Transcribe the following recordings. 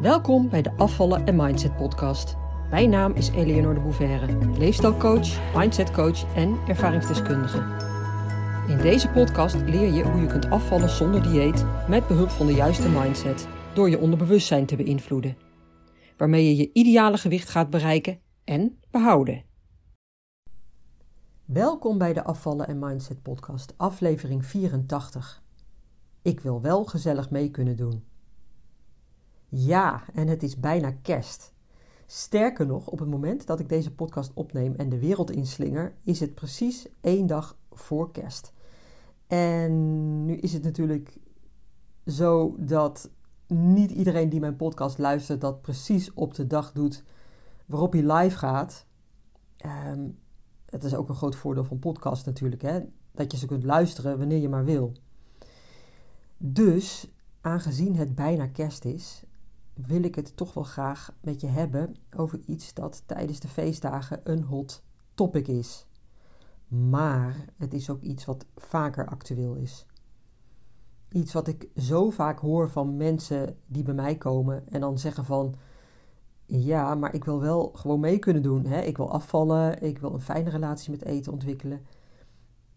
Welkom bij de Afvallen en Mindset podcast. Mijn naam is Eleonore de Bouverre, leefstijlcoach, mindsetcoach en ervaringsdeskundige. In deze podcast leer je hoe je kunt afvallen zonder dieet met behulp van de juiste mindset door je onderbewustzijn te beïnvloeden, waarmee je je ideale gewicht gaat bereiken en behouden. Welkom bij de Afvallen en Mindset podcast, aflevering 84. Ik wil wel gezellig mee kunnen doen. Ja, en het is bijna kerst. Sterker nog, op het moment dat ik deze podcast opneem en de wereld inslinger, is het precies één dag voor kerst. En nu is het natuurlijk zo dat niet iedereen die mijn podcast luistert dat precies op de dag doet waarop hij live gaat. Um, het is ook een groot voordeel van podcast natuurlijk, hè? dat je ze kunt luisteren wanneer je maar wil. Dus, aangezien het bijna kerst is, wil ik het toch wel graag met je hebben over iets dat tijdens de feestdagen een hot topic is. Maar het is ook iets wat vaker actueel is. Iets wat ik zo vaak hoor van mensen die bij mij komen en dan zeggen van ja, maar ik wil wel gewoon mee kunnen doen. Hè? Ik wil afvallen, ik wil een fijne relatie met eten ontwikkelen.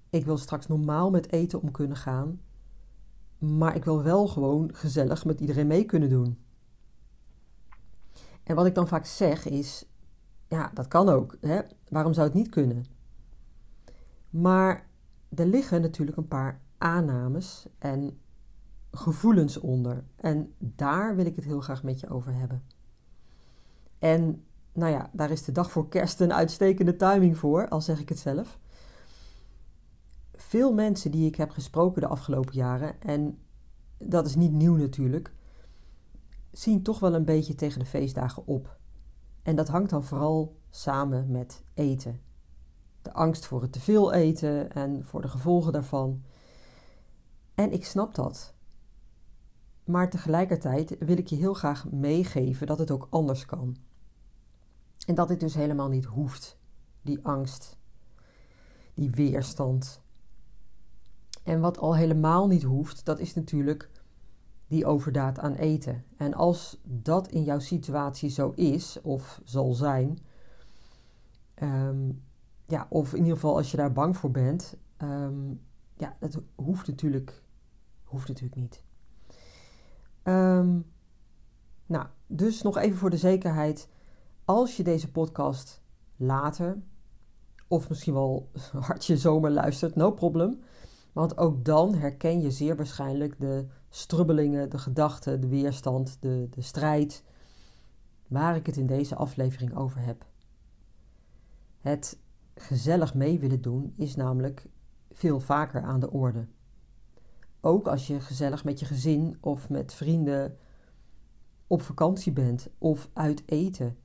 Ik wil straks normaal met eten om kunnen gaan. Maar ik wil wel gewoon gezellig met iedereen mee kunnen doen. En wat ik dan vaak zeg is: ja, dat kan ook. Hè? Waarom zou het niet kunnen? Maar er liggen natuurlijk een paar aannames en gevoelens onder. En daar wil ik het heel graag met je over hebben. En nou ja, daar is de dag voor kerst een uitstekende timing voor, al zeg ik het zelf. Veel mensen die ik heb gesproken de afgelopen jaren, en dat is niet nieuw natuurlijk, zien toch wel een beetje tegen de feestdagen op. En dat hangt dan vooral samen met eten. De angst voor het teveel eten en voor de gevolgen daarvan. En ik snap dat. Maar tegelijkertijd wil ik je heel graag meegeven dat het ook anders kan. En dat dit dus helemaal niet hoeft, die angst, die weerstand. En wat al helemaal niet hoeft, dat is natuurlijk die overdaad aan eten. En als dat in jouw situatie zo is of zal zijn, ehm, ja, of in ieder geval als je daar bang voor bent, um, ja, dat hoeft natuurlijk, hoeft natuurlijk niet. Ehm, nou, dus nog even voor de zekerheid als je deze podcast later, of misschien wel hartje zomer luistert, no problem. Want ook dan herken je zeer waarschijnlijk de strubbelingen, de gedachten, de weerstand, de, de strijd, waar ik het in deze aflevering over heb. Het gezellig mee willen doen is namelijk veel vaker aan de orde. Ook als je gezellig met je gezin of met vrienden op vakantie bent of uit eten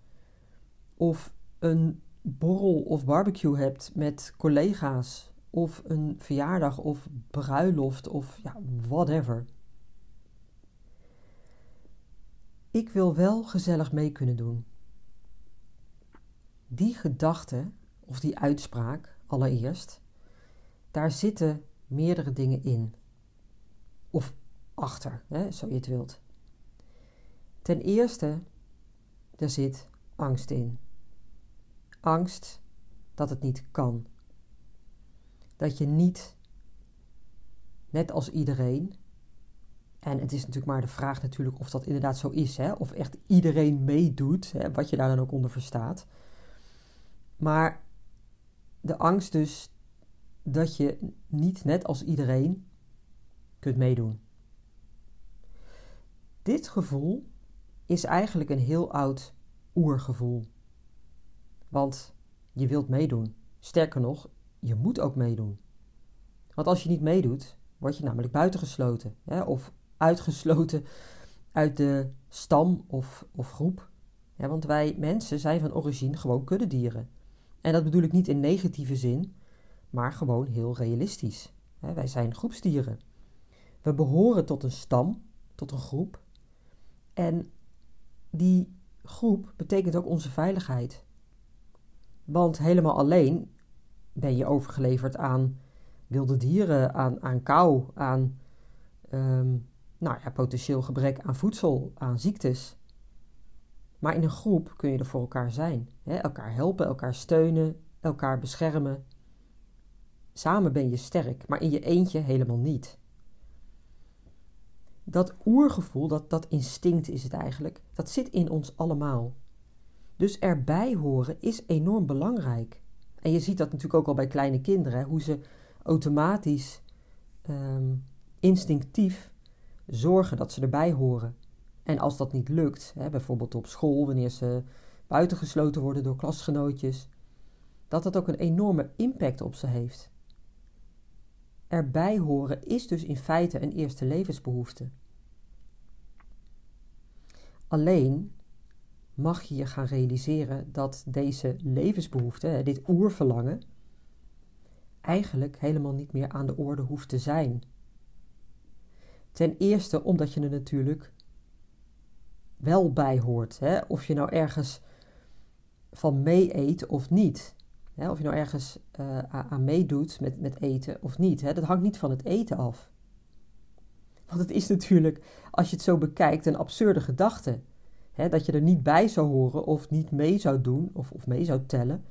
of een borrel of barbecue hebt met collega's, of een verjaardag of bruiloft of ja, whatever. Ik wil wel gezellig mee kunnen doen. Die gedachte of die uitspraak, allereerst, daar zitten meerdere dingen in. Of achter, hè, zo je het wilt. Ten eerste, er zit angst in angst dat het niet kan. Dat je niet, net als iedereen, en het is natuurlijk maar de vraag natuurlijk of dat inderdaad zo is, hè, of echt iedereen meedoet, hè, wat je daar dan ook onder verstaat. Maar de angst dus dat je niet net als iedereen kunt meedoen. Dit gevoel is eigenlijk een heel oud oergevoel. Want je wilt meedoen. Sterker nog, je moet ook meedoen. Want als je niet meedoet, word je namelijk buitengesloten. Hè? Of uitgesloten uit de stam of, of groep. Want wij mensen zijn van origine gewoon kuddedieren. En dat bedoel ik niet in negatieve zin, maar gewoon heel realistisch. Wij zijn groepsdieren. We behoren tot een stam, tot een groep. En die groep betekent ook onze veiligheid. Want helemaal alleen ben je overgeleverd aan wilde dieren, aan, aan kou, aan um, nou ja, potentieel gebrek aan voedsel, aan ziektes. Maar in een groep kun je er voor elkaar zijn. Hè? Elkaar helpen, elkaar steunen, elkaar beschermen. Samen ben je sterk, maar in je eentje helemaal niet. Dat oergevoel, dat, dat instinct is het eigenlijk, dat zit in ons allemaal. Dus erbij horen is enorm belangrijk. En je ziet dat natuurlijk ook al bij kleine kinderen, hoe ze automatisch, ehm, instinctief zorgen dat ze erbij horen. En als dat niet lukt, hè, bijvoorbeeld op school, wanneer ze buitengesloten worden door klasgenootjes, dat dat ook een enorme impact op ze heeft. Erbij horen is dus in feite een eerste levensbehoefte. Alleen mag je je gaan realiseren dat deze levensbehoefte, dit oerverlangen, eigenlijk helemaal niet meer aan de orde hoeft te zijn. Ten eerste omdat je er natuurlijk wel bij hoort. Hè? Of je nou ergens van mee eet of niet. Hè? Of je nou ergens uh, aan meedoet met, met eten of niet. Hè? Dat hangt niet van het eten af. Want het is natuurlijk, als je het zo bekijkt, een absurde gedachte. Hè? Dat je er niet bij zou horen of niet mee zou doen of, of mee zou tellen.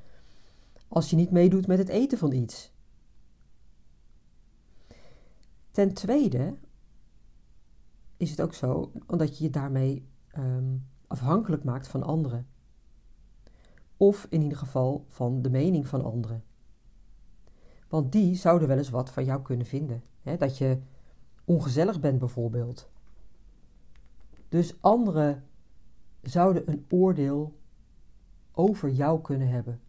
Als je niet meedoet met het eten van iets. Ten tweede is het ook zo, omdat je je daarmee Ehm, afhankelijk maakt van anderen. Of in ieder geval van de mening van anderen. Want die zouden wel eens wat van jou kunnen vinden. Hè? Dat je ongezellig bent bijvoorbeeld. Dus anderen zouden een oordeel over jou kunnen hebben.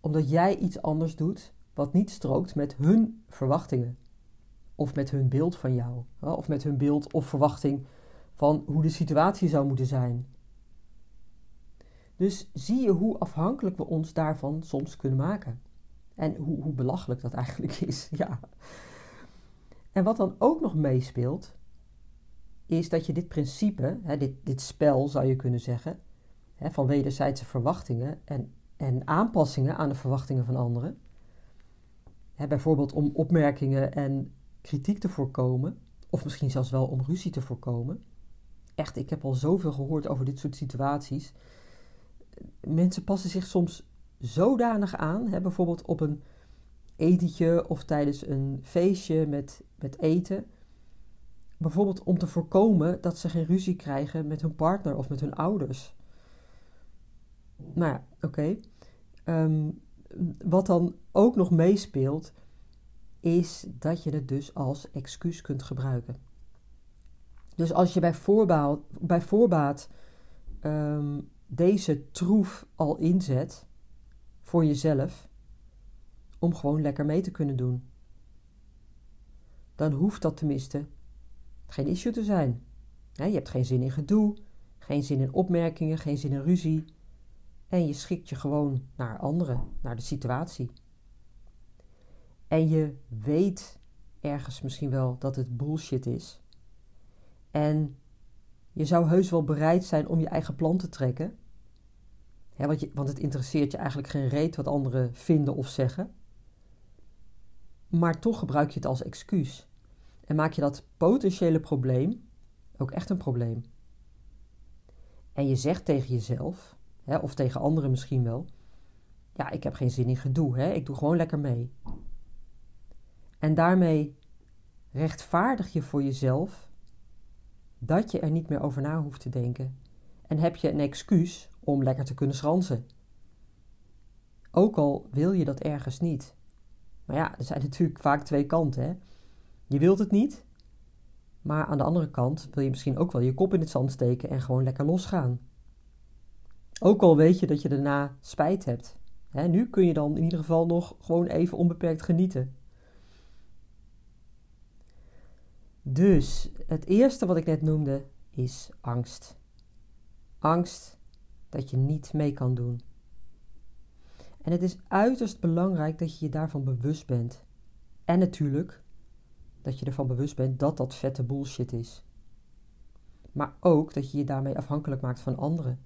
Omdat jij iets anders doet wat niet strookt met hun verwachtingen. Of met hun beeld van jou. Of met hun beeld of verwachting van hoe de situatie zou moeten zijn. Dus zie je hoe afhankelijk we ons daarvan soms kunnen maken. En hoe, hoe belachelijk dat eigenlijk is. Ja. En wat dan ook nog meespeelt, is dat je dit principe, hè, dit, dit spel zou je kunnen zeggen, hè, van wederzijdse verwachtingen en, en aanpassingen aan de verwachtingen van anderen, hè, bijvoorbeeld om opmerkingen en kritiek te voorkomen, of misschien zelfs wel om ruzie te voorkomen, echt, ik heb al zoveel gehoord over dit soort situaties. Mensen passen zich soms zodanig aan, hè, bijvoorbeeld op een etentje of tijdens een feestje met, met eten. Bijvoorbeeld om te voorkomen dat ze geen ruzie krijgen met hun partner of met hun ouders. Nou ja, oké. Ehm, wat dan ook nog meespeelt, is dat je het dus als excuus kunt gebruiken. Dus als je bij, voorbaat, bij voorbaat um, deze troef al inzet voor jezelf, om gewoon lekker mee te kunnen doen, dan hoeft dat tenminste geen issue te zijn. je hebt geen zin in gedoe, geen zin in opmerkingen, geen zin in ruzie. En je schikt je gewoon naar anderen, naar de situatie. En je weet ergens misschien wel dat het bullshit is. En je zou heus wel bereid zijn om je eigen plan te trekken. want, je, want het interesseert je eigenlijk geen reet wat anderen vinden of zeggen. Maar toch gebruik je het als excuus. En maak je dat potentiële probleem ook echt een probleem. En je zegt tegen jezelf, hè, of tegen anderen misschien wel: Ja, ik heb geen zin in gedoe, hè, ik doe gewoon lekker mee. En daarmee rechtvaardig je voor jezelf dat je er niet meer over na hoeft te denken. En heb je een excuus om lekker te kunnen schransen. Ook al wil je dat ergens niet. Maar ja, er zijn natuurlijk vaak twee kanten. Hè? Je wilt het niet, maar aan de andere kant wil je misschien ook wel je kop in het zand steken en gewoon lekker losgaan. Ook al weet je dat je daarna spijt hebt. Hè, nu kun je dan in ieder geval nog gewoon even onbeperkt genieten. Dus het eerste wat ik net noemde is angst. Angst dat je niet mee kan doen. En het is uiterst belangrijk dat je je daarvan bewust bent. En natuurlijk dat je ervan bewust bent dat dat vette bullshit is. Maar ook dat je je daarmee afhankelijk maakt van anderen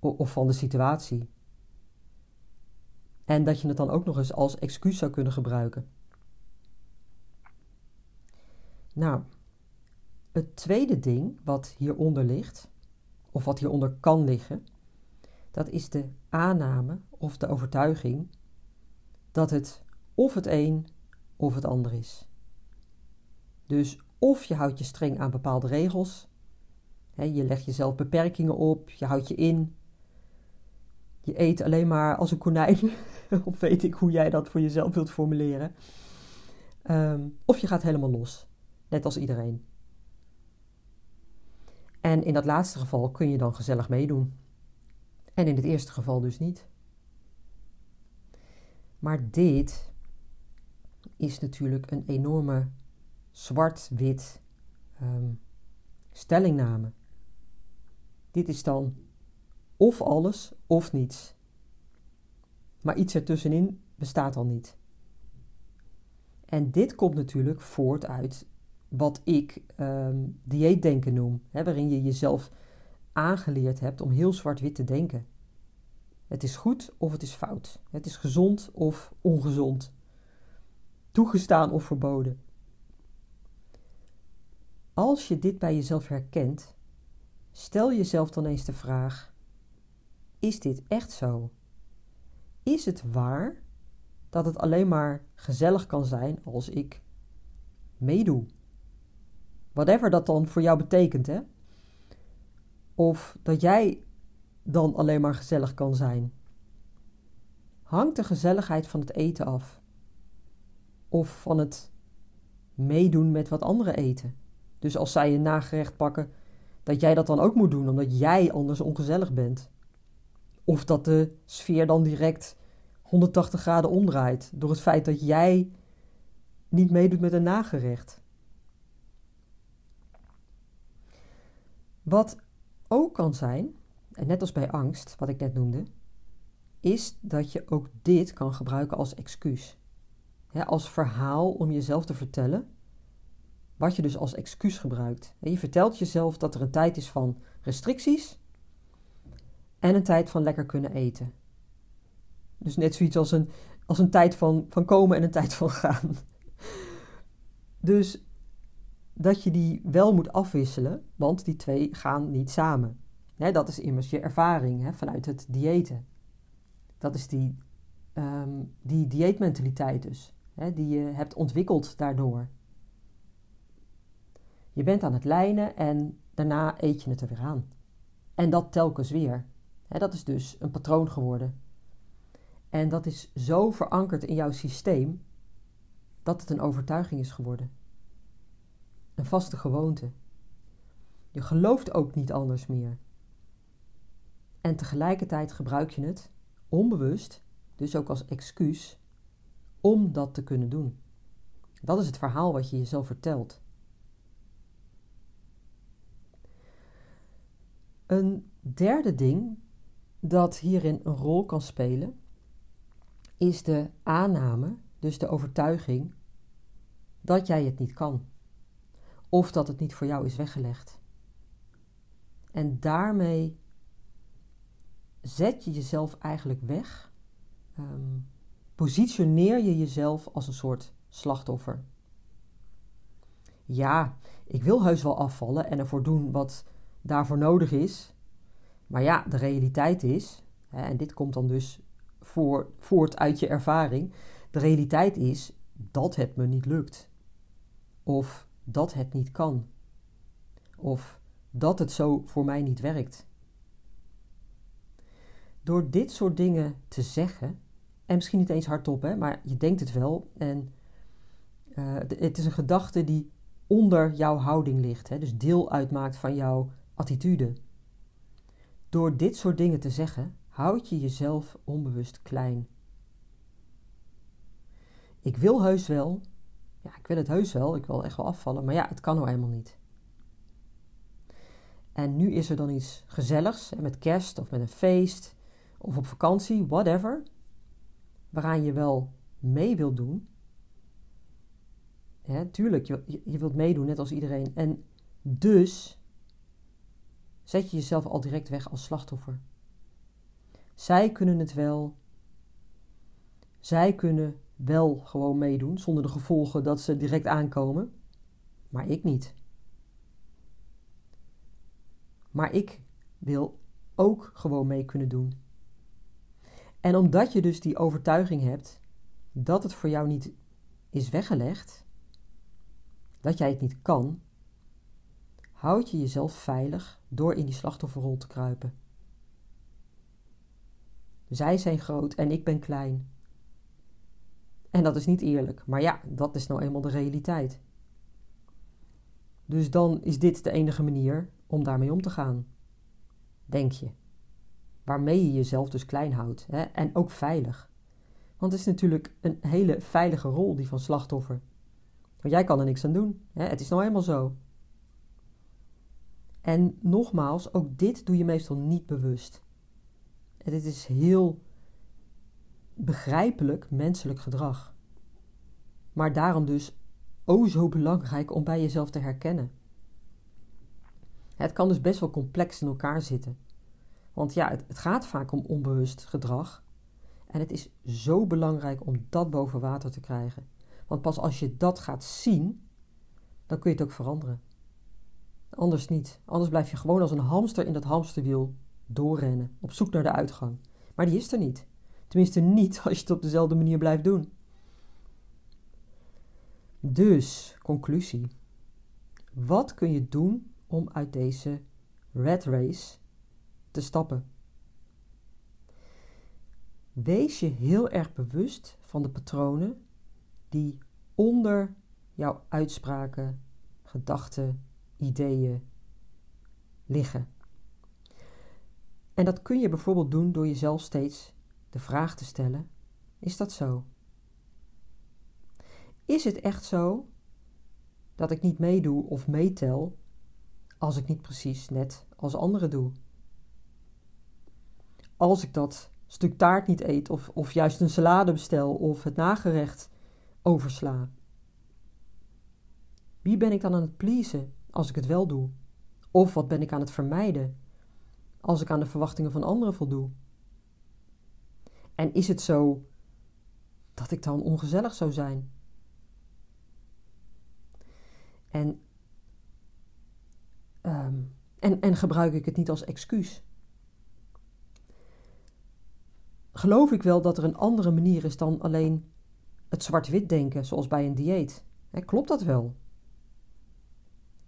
of van de situatie. En dat je het dan ook nog eens als excuus zou kunnen gebruiken. Nou, het tweede ding wat hieronder ligt, of wat hieronder kan liggen, dat is de aanname of de overtuiging dat het of het een of het ander is. Dus of je houdt je streng aan bepaalde regels, hè, je legt jezelf beperkingen op, je houdt je in, je eet alleen maar als een konijn, of weet ik hoe jij dat voor jezelf wilt formuleren. Ehm, of je gaat helemaal los, net als iedereen. En in dat laatste geval kun je dan gezellig meedoen. En in het eerste geval dus niet. Maar dit is natuurlijk een enorme zwart-wit um, stellingname. Dit is dan of alles of niets. Maar iets ertussenin bestaat al niet. En dit komt natuurlijk voort uit wat ik um, dieetdenken noem, hè, waarin je jezelf aangeleerd hebt om heel zwart-wit te denken. Het is goed of het is fout. Het is gezond of ongezond. Toegestaan of verboden. Als je dit bij jezelf herkent, stel jezelf dan eens de vraag: is dit echt zo? Is het waar dat het alleen maar gezellig kan zijn als ik meedoe? Whatever dat dan voor jou betekent, hè? Of dat jij dan alleen maar gezellig kan zijn. Hangt de gezelligheid van het eten af? Of van het meedoen met wat anderen eten? Dus als zij een nagerecht pakken, dat jij dat dan ook moet doen, omdat jij anders ongezellig bent. Of dat de sfeer dan direct 180 graden omdraait door het feit dat jij niet meedoet met een nagerecht. Wat ook kan zijn, en net als bij angst, wat ik net noemde, is dat je ook dit kan gebruiken als excuus. als verhaal om jezelf te vertellen, wat je dus als excuus gebruikt. je vertelt jezelf dat er een tijd is van restricties en een tijd van lekker kunnen eten. Dus net zoiets als een, als een tijd van, van komen en een tijd van gaan. Dus dat je die wel moet afwisselen, want die twee gaan niet samen. dat is immers je ervaring vanuit het diëten. Dat is die, um, die dieetmentaliteit dus, die je hebt ontwikkeld daardoor. Je bent aan het lijnen en daarna eet je het er weer aan. En dat telkens weer. dat is dus een patroon geworden. En dat is zo verankerd in jouw systeem dat het een overtuiging is geworden een vaste gewoonte. Je gelooft ook niet anders meer. En tegelijkertijd gebruik je het onbewust, dus ook als excuus, om dat te kunnen doen. Dat is het verhaal wat je jezelf vertelt. Een derde ding dat hierin een rol kan spelen, is de aanname, dus de overtuiging, dat jij het niet kan of dat het niet voor jou is weggelegd. En daarmee zet je jezelf eigenlijk weg. Um, positioneer je jezelf als een soort slachtoffer. Ja, ik wil heus wel afvallen en ervoor doen wat daarvoor nodig is. Maar ja, de realiteit is, hè, en dit komt dan dus voor, voort uit je ervaring. De realiteit is dat het me niet lukt. Of dat het niet kan. Of dat het zo voor mij niet werkt. Door dit soort dingen te zeggen, en misschien niet eens hardop, hè, maar je denkt het wel, en uh, het is een gedachte die onder jouw houding ligt, hè, dus deel uitmaakt van jouw attitude. Door dit soort dingen te zeggen, houd je jezelf onbewust klein. Ik wil heus wel, ja, ik wil het heus wel, ik wil echt wel afvallen, maar ja, het kan nou eenmaal niet. En nu is er dan iets gezelligs, met kerst of met een feest of op vakantie, whatever, waaraan je wel mee wilt doen. Tuurlijk, je, je wilt meedoen, net als iedereen. En dus zet je jezelf al direct weg als slachtoffer. Zij kunnen het wel. Zij kunnen wel gewoon meedoen, zonder de gevolgen dat ze direct aankomen. Maar ik niet. Maar ik wil ook gewoon mee kunnen doen. En omdat je dus die overtuiging hebt dat het voor jou niet is weggelegd, dat jij het niet kan, houd je jezelf veilig door in die slachtofferrol te kruipen. Zij zijn groot en ik ben klein. En dat is niet eerlijk, maar ja, dat is nou eenmaal de realiteit. Dus dan is dit de enige manier om daarmee om te gaan. Denk je. Waarmee je jezelf dus klein houdt hè? en ook veilig. Want het is natuurlijk een hele veilige rol, die van slachtoffer. Want jij kan er niks aan doen. Hè? Het is nou helemaal zo. En nogmaals, ook dit doe je meestal niet bewust. En dit is heel begrijpelijk menselijk gedrag. Maar daarom dus o zo belangrijk om bij jezelf te herkennen. Het kan dus best wel complex in elkaar zitten. Want ja, het gaat vaak om onbewust gedrag. En het is zo belangrijk om dat boven water te krijgen. Want pas als je dat gaat zien, dan kun je het ook veranderen. Anders niet. Anders blijf je gewoon als een hamster in dat hamsterwiel doorrennen, op zoek naar de uitgang. Maar die is er niet. Tenminste niet als je het op dezelfde manier blijft doen. Dus, conclusie. Wat kun je doen om uit deze red race te stappen? Wees je heel erg bewust van de patronen die onder jouw uitspraken, gedachten, ideeën liggen. En dat kun je bijvoorbeeld doen door jezelf steeds de vraag te stellen: is dat zo? Is het echt zo dat ik niet meedoe of meetel als ik niet precies net als anderen doe? Als ik dat stuk taart niet eet of, of juist een salade bestel of het nagerecht oversla? Wie ben ik dan aan het pleasen als ik het wel doe? Of wat ben ik aan het vermijden als ik aan de verwachtingen van anderen voldoe? En is het zo dat ik dan ongezellig zou zijn? En, ehm, en, en gebruik ik het niet als excuus? Geloof ik wel dat er een andere manier is dan alleen het zwart-wit denken, zoals bij een dieet? klopt dat wel?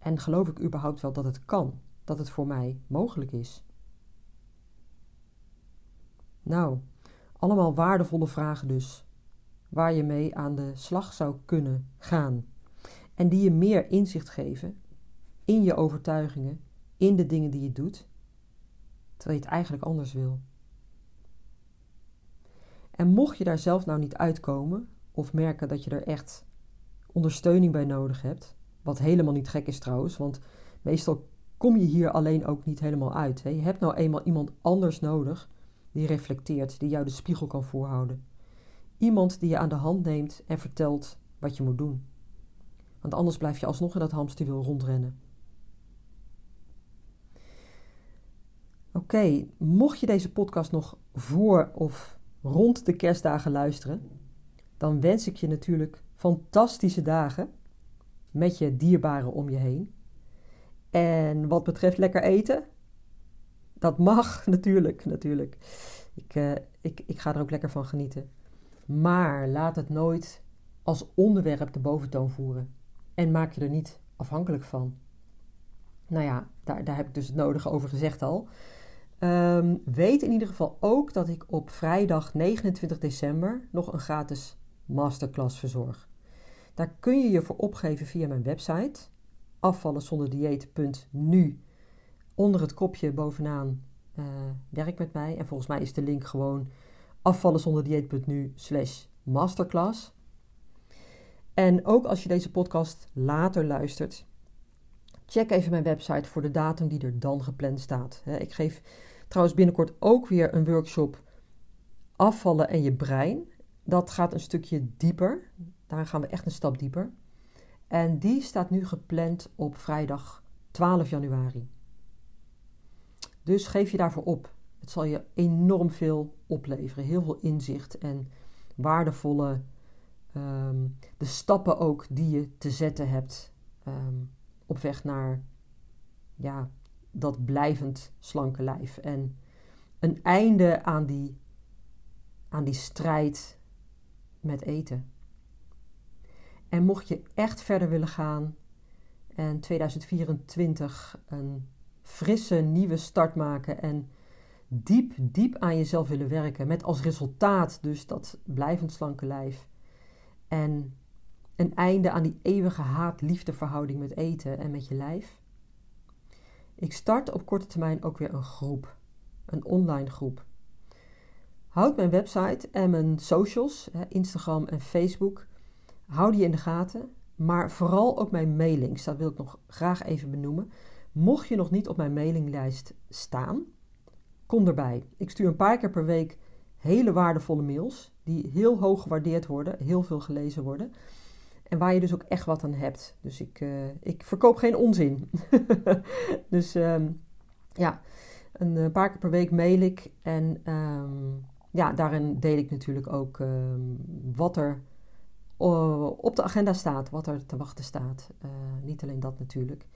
En geloof ik überhaupt wel dat het kan, dat het voor mij mogelijk is? Nou, allemaal waardevolle vragen dus, waar je mee aan de slag zou kunnen gaan. En die je meer inzicht geven in je overtuigingen, in de dingen die je doet, terwijl je het eigenlijk anders wil. En mocht je daar zelf nou niet uitkomen, of merken dat je er echt ondersteuning bij nodig hebt, wat helemaal niet gek is trouwens, want meestal kom je hier alleen ook niet helemaal uit. Hè? Je hebt nou eenmaal iemand anders nodig die reflecteert, die jou de spiegel kan voorhouden. Iemand die je aan de hand neemt en vertelt wat je moet doen. Want anders blijf je alsnog in dat hamsterwiel rondrennen. Oké, mocht je deze podcast nog voor of rond de kerstdagen luisteren, dan wens ik je natuurlijk fantastische dagen met je dierbaren om je heen. En wat betreft lekker eten, dat mag natuurlijk, natuurlijk. Ik, uh, ik, ik ga er ook lekker van genieten. Maar laat het nooit als onderwerp de boventoon voeren. En maak je er niet afhankelijk van. Nou ja, daar, daar heb ik dus het nodige over gezegd al. Ehm, weet in ieder geval ook dat ik op vrijdag 29 december nog een gratis masterclass verzorg. Daar kun je je voor opgeven via mijn website afvallenzonderdieet.nu. Onder het kopje bovenaan uh, werk met mij. En volgens mij is de link gewoon afvallenzonderdieet.nu slash masterclass. En ook als je deze podcast later luistert, check even mijn website voor de datum die er dan gepland staat. Ik geef trouwens binnenkort ook weer een workshop afvallen en je brein. Dat gaat een stukje dieper. Daar gaan we echt een stap dieper. En die staat nu gepland op vrijdag 12 januari. Dus geef je daarvoor op. Het zal je enorm veel opleveren. Heel veel inzicht en waardevolle Ehm, de stappen ook die je te zetten hebt um, op weg naar ja, dat blijvend slanke lijf. En een einde aan die, aan die strijd met eten. En mocht je echt verder willen gaan en 2024 een frisse nieuwe start maken en diep, diep aan jezelf willen werken, met als resultaat dus dat blijvend slanke lijf en een einde aan die eeuwige haat-liefde verhouding met eten en met je lijf. Ik start op korte termijn ook weer een groep, een online groep. Houd mijn website en mijn socials, Instagram en Facebook, hou die in de gaten. Maar vooral ook mijn mailings, dat wil ik nog graag even benoemen. Mocht je nog niet op mijn mailinglijst staan, kom erbij. Ik stuur een paar keer per week hele waardevolle mails, die heel hoog gewaardeerd worden, heel veel gelezen worden. En waar je dus ook echt wat aan hebt. Dus ik, uh, ik verkoop geen onzin. dus um, ja, een eh, paar keer per week mail ik. En um, ja, daarin deel ik natuurlijk ook um, wat er op de agenda staat, wat er te wachten staat. Uh, niet alleen dat natuurlijk.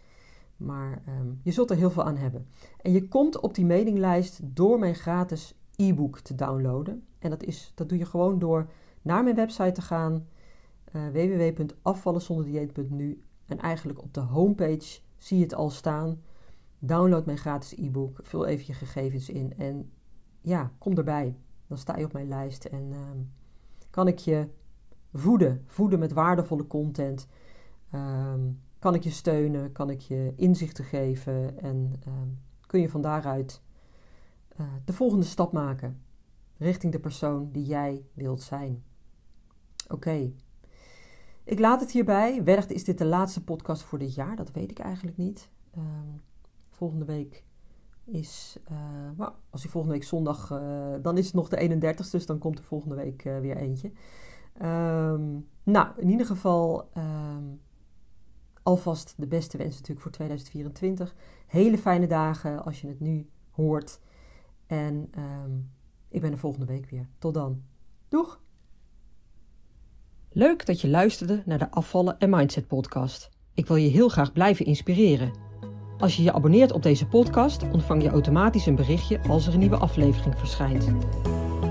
Maar je zult er heel veel aan hebben. En je komt op die mailinglijst door mijn gratis e-book te downloaden. En dat, is, dat doe je gewoon door naar mijn website te gaan uh, www.afvallenzonderdieet.nu en eigenlijk op de homepage zie je het al staan. Download mijn gratis e-book, vul even je gegevens in en ja, kom erbij. Dan sta je op mijn lijst en uh, kan ik je voeden, voeden met waardevolle content. Um, kan ik je steunen, kan ik je inzichten geven en um, kun je van daaruit uh, de volgende stap maken richting de persoon die jij wilt zijn. Oké. Ik laat het hierbij. Wellicht is dit de laatste podcast voor dit jaar. Dat weet ik eigenlijk niet. Uh, volgende week is. Uh, als die volgende week zondag. Uh, dan is het nog de 31 dus dan komt er volgende week weer eentje. Um, nou, in ieder geval. Um, alvast de beste wensen natuurlijk voor 2024. Hele fijne dagen als je het nu hoort. En um, ik ben er volgende week weer. Tot dan. Doeg! Leuk dat je luisterde naar de Afvallen en Mindset podcast. Ik wil je heel graag blijven inspireren. Als je je abonneert op deze podcast, ontvang je automatisch een berichtje als er een nieuwe aflevering verschijnt.